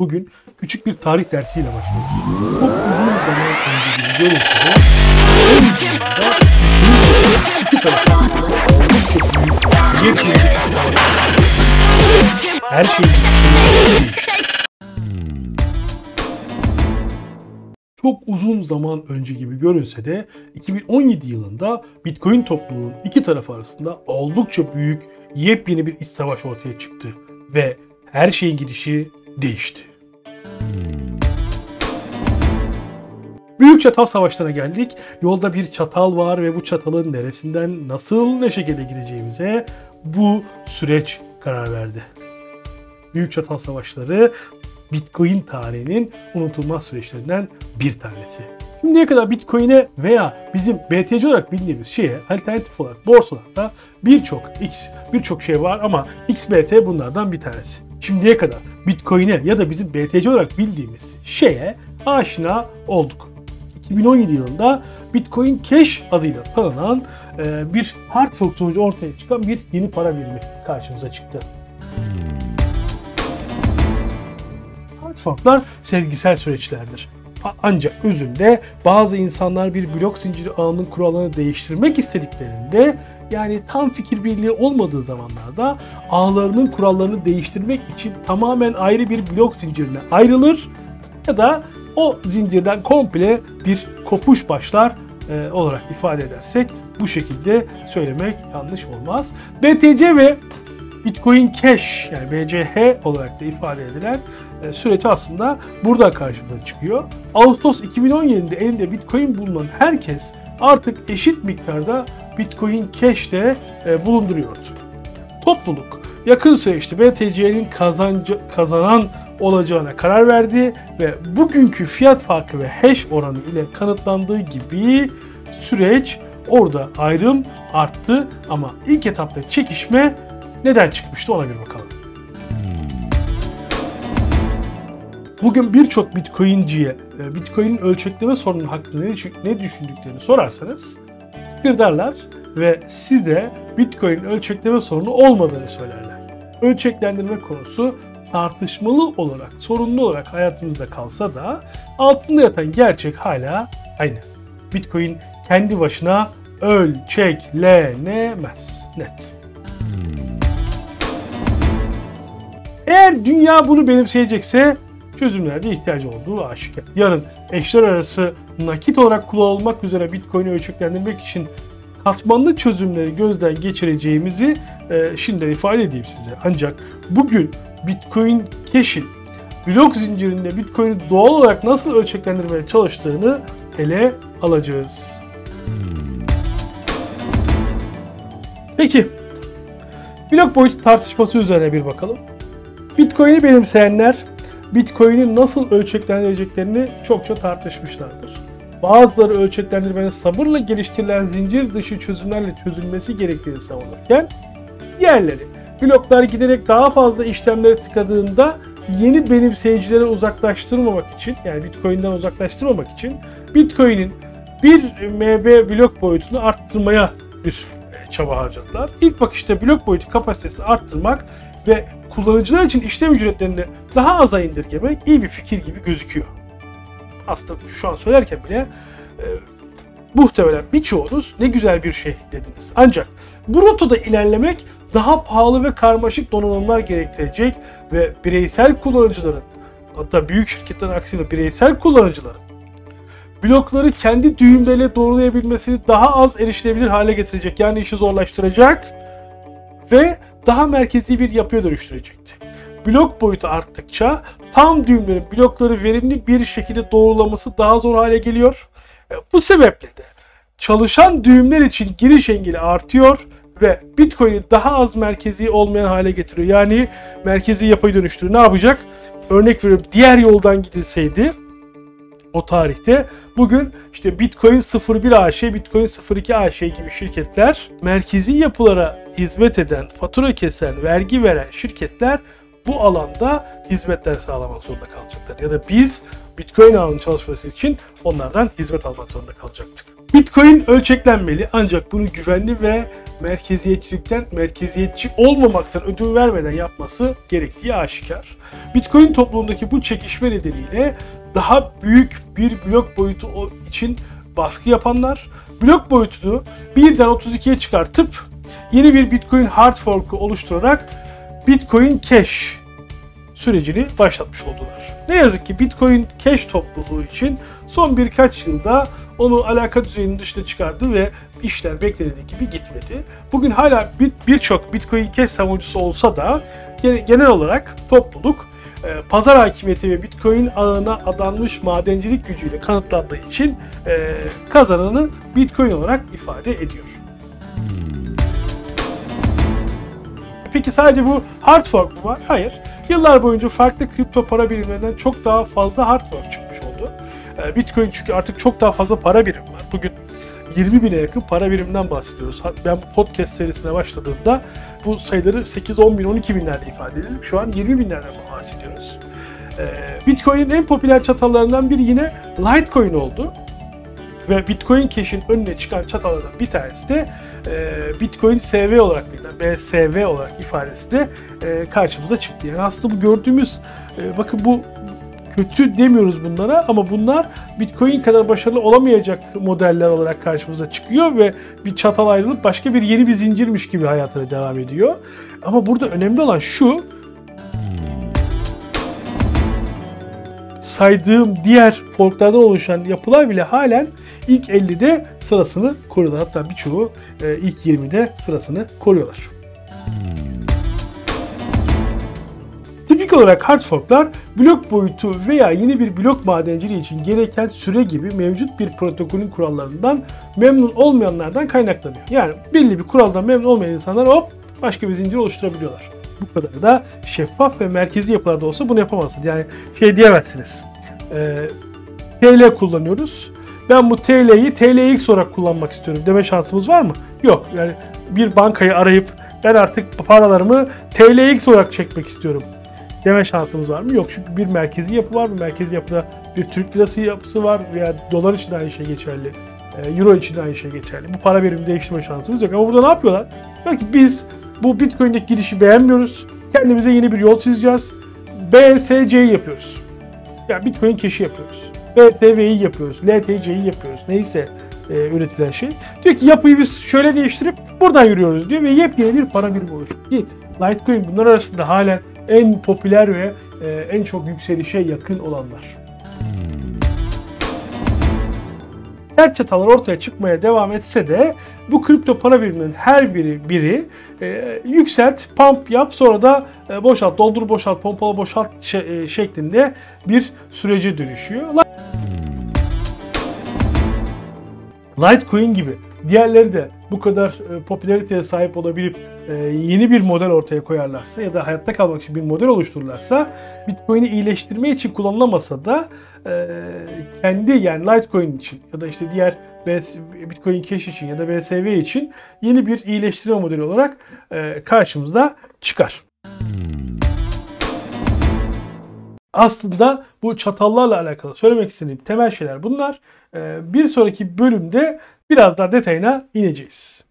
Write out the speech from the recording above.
Bugün küçük bir tarih dersiyle başlıyoruz. Çok uzun zaman önce bir görüntüde iki taraftan oldukça büyük yepyeni bir her şey. Çok uzun zaman önce gibi görünse de 2017 yılında Bitcoin topluluğunun iki tarafı arasında oldukça büyük yepyeni bir iç savaş ortaya çıktı ve her şeyin gidişi değişti. Büyük çatal savaşlarına geldik. Yolda bir çatal var ve bu çatalın neresinden nasıl ne şekilde gideceğimize bu süreç karar verdi. Büyük çatal savaşları Bitcoin tarihinin unutulmaz süreçlerinden bir tanesi. Şimdiye kadar Bitcoin'e veya bizim BTC olarak bildiğimiz şeye alternatif olarak borsalarda birçok X, birçok şey var ama XBT bunlardan bir tanesi. Şimdiye kadar Bitcoin'e ya da bizim BTC olarak bildiğimiz şeye aşina olduk. 2017 yılında Bitcoin Cash adıyla tanınan e, bir hard fork sonucu ortaya çıkan bir yeni para birimi karşımıza çıktı. Hard forklar sezgisel süreçlerdir. Ancak özünde bazı insanlar bir blok zinciri ağının kurallarını değiştirmek istediklerinde yani tam fikir birliği olmadığı zamanlarda ağlarının kurallarını değiştirmek için tamamen ayrı bir blok zincirine ayrılır ya da o zincirden komple bir kopuş başlar e, olarak ifade edersek bu şekilde söylemek yanlış olmaz. BTC ve Bitcoin Cash yani BCH olarak da ifade edilen e, süreç aslında burada karşımıza çıkıyor. Ağustos 2017'de elinde Bitcoin bulunan herkes artık eşit miktarda Bitcoin Cash'te e, bulunduruyordu. Topluluk yakın süreçte BTC'nin kazanan olacağına karar verdi ve bugünkü fiyat farkı ve hash oranı ile kanıtlandığı gibi süreç orada ayrım arttı ama ilk etapta çekişme neden çıkmıştı ona bir bakalım. Bugün birçok Bitcoin'ciye e, Bitcoin'in ölçekleme sorunu hakkında ne düşündüklerini sorarsanız gırdarlar ve size Bitcoin'in ölçekleme sorunu olmadığını söylerler. Ölçeklendirme konusu tartışmalı olarak, sorunlu olarak hayatımızda kalsa da altında yatan gerçek hala aynı. Bitcoin kendi başına ölçeklenemez. Net. Eğer dünya bunu benimseyecekse çözümlerde ihtiyacı olduğu aşikar. Yarın eşler arası nakit olarak kullanılmak üzere Bitcoin'i ölçeklendirmek için katmanlı çözümleri gözden geçireceğimizi e, şimdiden ifade edeyim size. Ancak bugün Bitcoin Cash'in blok zincirinde Bitcoin'i doğal olarak nasıl ölçeklendirmeye çalıştığını ele alacağız. Peki, blok boyutu tartışması üzerine bir bakalım. Bitcoin'i benimseyenler Bitcoin'i nasıl ölçeklendireceklerini çokça tartışmışlardır. Bazıları ölçeklendirmenin sabırla geliştirilen zincir dışı çözümlerle çözülmesi gerektiğini savunurken diğerleri bloklar giderek daha fazla işlemlere tıkadığında yeni benimseyicileri uzaklaştırmamak için yani Bitcoin'den uzaklaştırmamak için Bitcoin'in bir MB blok boyutunu arttırmaya bir e, çaba harcadılar. İlk bakışta blok boyutu kapasitesini arttırmak ve kullanıcılar için işlem ücretlerini daha aza indirgemek iyi bir fikir gibi gözüküyor. Aslında şu an söylerken bile e, muhtemelen birçoğunuz ne güzel bir şey dediniz. Ancak bu rotada ilerlemek daha pahalı ve karmaşık donanımlar gerektirecek ve bireysel kullanıcıların hatta büyük şirketlerin aksine bireysel kullanıcıların blokları kendi düğümleriyle doğrulayabilmesini daha az erişilebilir hale getirecek. Yani işi zorlaştıracak ve daha merkezi bir yapıya dönüştürecekti. Blok boyutu arttıkça tam düğümlerin blokları verimli bir şekilde doğrulaması daha zor hale geliyor. E, bu sebeple de çalışan düğümler için giriş engeli artıyor ve Bitcoin'i daha az merkezi olmayan hale getiriyor. Yani merkezi yapıyı dönüştürüyor. Ne yapacak? Örnek veriyorum diğer yoldan gidilseydi o tarihte bugün işte Bitcoin 01 AŞ, Bitcoin 02 AŞ gibi şirketler merkezi yapılara hizmet eden, fatura kesen, vergi veren şirketler bu alanda hizmetler sağlamak zorunda kalacaklar. Ya da biz Bitcoin ağının çalışması için onlardan hizmet almak zorunda kalacaktık. Bitcoin ölçeklenmeli ancak bunu güvenli ve merkeziyetçilikten, merkeziyetçi olmamaktan ödün vermeden yapması gerektiği aşikar. Bitcoin toplumundaki bu çekişme nedeniyle daha büyük bir blok boyutu için baskı yapanlar blok boyutunu 1'den 32'ye çıkartıp yeni bir Bitcoin hard fork'u oluşturarak Bitcoin Cash sürecini başlatmış oldular. Ne yazık ki Bitcoin Cash topluluğu için son birkaç yılda onu alaka düzeyinin dışına çıkardı ve işler beklediği gibi gitmedi. Bugün hala birçok Bitcoin Cash savunucusu olsa da genel olarak topluluk e, pazar hakimiyeti ve Bitcoin ağına adanmış madencilik gücüyle kanıtlandığı için e, kazananı Bitcoin olarak ifade ediyor. Peki sadece bu hard fork mu var? Hayır. Yıllar boyunca farklı kripto para birimlerinden çok daha fazla hard fork çıkmış oldu. E, Bitcoin çünkü artık çok daha fazla para birimi var. Bugün 20 bine yakın para birimden bahsediyoruz. Ben bu podcast serisine başladığımda bu sayıları 8, 10 bin, 12 binlerde ifade ediyorduk. Şu an 20 binlerden bahsediyoruz. Ee, Bitcoin'in en popüler çatallarından biri yine Litecoin oldu. Ve Bitcoin Cash'in önüne çıkan çatallardan bir tanesi de e, Bitcoin SV olarak bilinen BSV olarak ifadesi de e, karşımıza çıktı. Yani aslında bu gördüğümüz e, bakın bu kötü demiyoruz bunlara ama bunlar Bitcoin kadar başarılı olamayacak modeller olarak karşımıza çıkıyor ve bir çatal ayrılıp başka bir yeni bir zincirmiş gibi hayatına devam ediyor. Ama burada önemli olan şu saydığım diğer forklardan oluşan yapılar bile halen ilk 50'de sırasını koruyorlar. Hatta birçoğu e, ilk 20'de sırasını koruyorlar. Tipik olarak hard forklar blok boyutu veya yeni bir blok madenciliği için gereken süre gibi mevcut bir protokolün kurallarından memnun olmayanlardan kaynaklanıyor. Yani belli bir kuraldan memnun olmayan insanlar hop başka bir zincir oluşturabiliyorlar. Bu kadar da şeffaf ve merkezi yapılarda olsa bunu yapamazsınız. Yani şey diyemezsiniz. E, TL kullanıyoruz. Ben bu TL'yi TLX olarak kullanmak istiyorum deme şansımız var mı? Yok. Yani bir bankayı arayıp ben artık paralarımı TLX olarak çekmek istiyorum deme şansımız var mı? Yok çünkü bir merkezi yapı var. Bu merkezi yapıda bir Türk lirası yapısı var veya dolar için de aynı şey geçerli. E, Euro için de aynı şey geçerli. Bu para birimi değiştirme şansımız yok. Ama burada ne yapıyorlar? Belki biz bu Bitcoin'deki girişi beğenmiyoruz. Kendimize yeni bir yol çizeceğiz. BSC'yi yapıyoruz. Yani Bitcoin Cash'i yapıyoruz. BTV'yi yapıyoruz. LTC'yi yapıyoruz. Neyse e, üretilen şey. Diyor ki yapıyı biz şöyle değiştirip buradan yürüyoruz diyor ve yepyeni bir para birimi oluşuyor. Ki Litecoin bunlar arasında halen en popüler ve e, en çok yükselişe yakın olanlar. Her çatallar ortaya çıkmaya devam etse de bu kripto para biriminin her biri biri e, yükselt, pump yap sonra da e, boşalt, doldur boşalt, pompala boşalt şey, e, şeklinde bir sürece dönüşüyor. Litecoin gibi diğerleri de bu kadar e, popülariteye sahip olabilip e, yeni bir model ortaya koyarlarsa ya da hayatta kalmak için bir model oluştururlarsa Bitcoin'i iyileştirme için kullanılamasa da kendi yani Litecoin için ya da işte diğer Bitcoin Cash için ya da BSV için yeni bir iyileştirme modeli olarak e, karşımıza çıkar. Aslında bu çatallarla alakalı söylemek istediğim temel şeyler bunlar. E, bir sonraki bölümde biraz daha detayına ineceğiz.